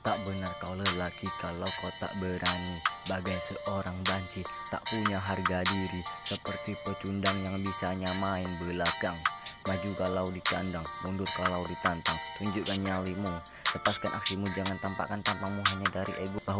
Tak benar kau lelaki kalau kau tak berani. Bagai seorang banci tak punya harga diri. Seperti pecundang yang bisanya main belakang. Maju kalau di kandang, mundur kalau ditantang. Tunjukkan nyalimu, lepaskan aksimu. Jangan tampakkan tampangmu hanya dari ego.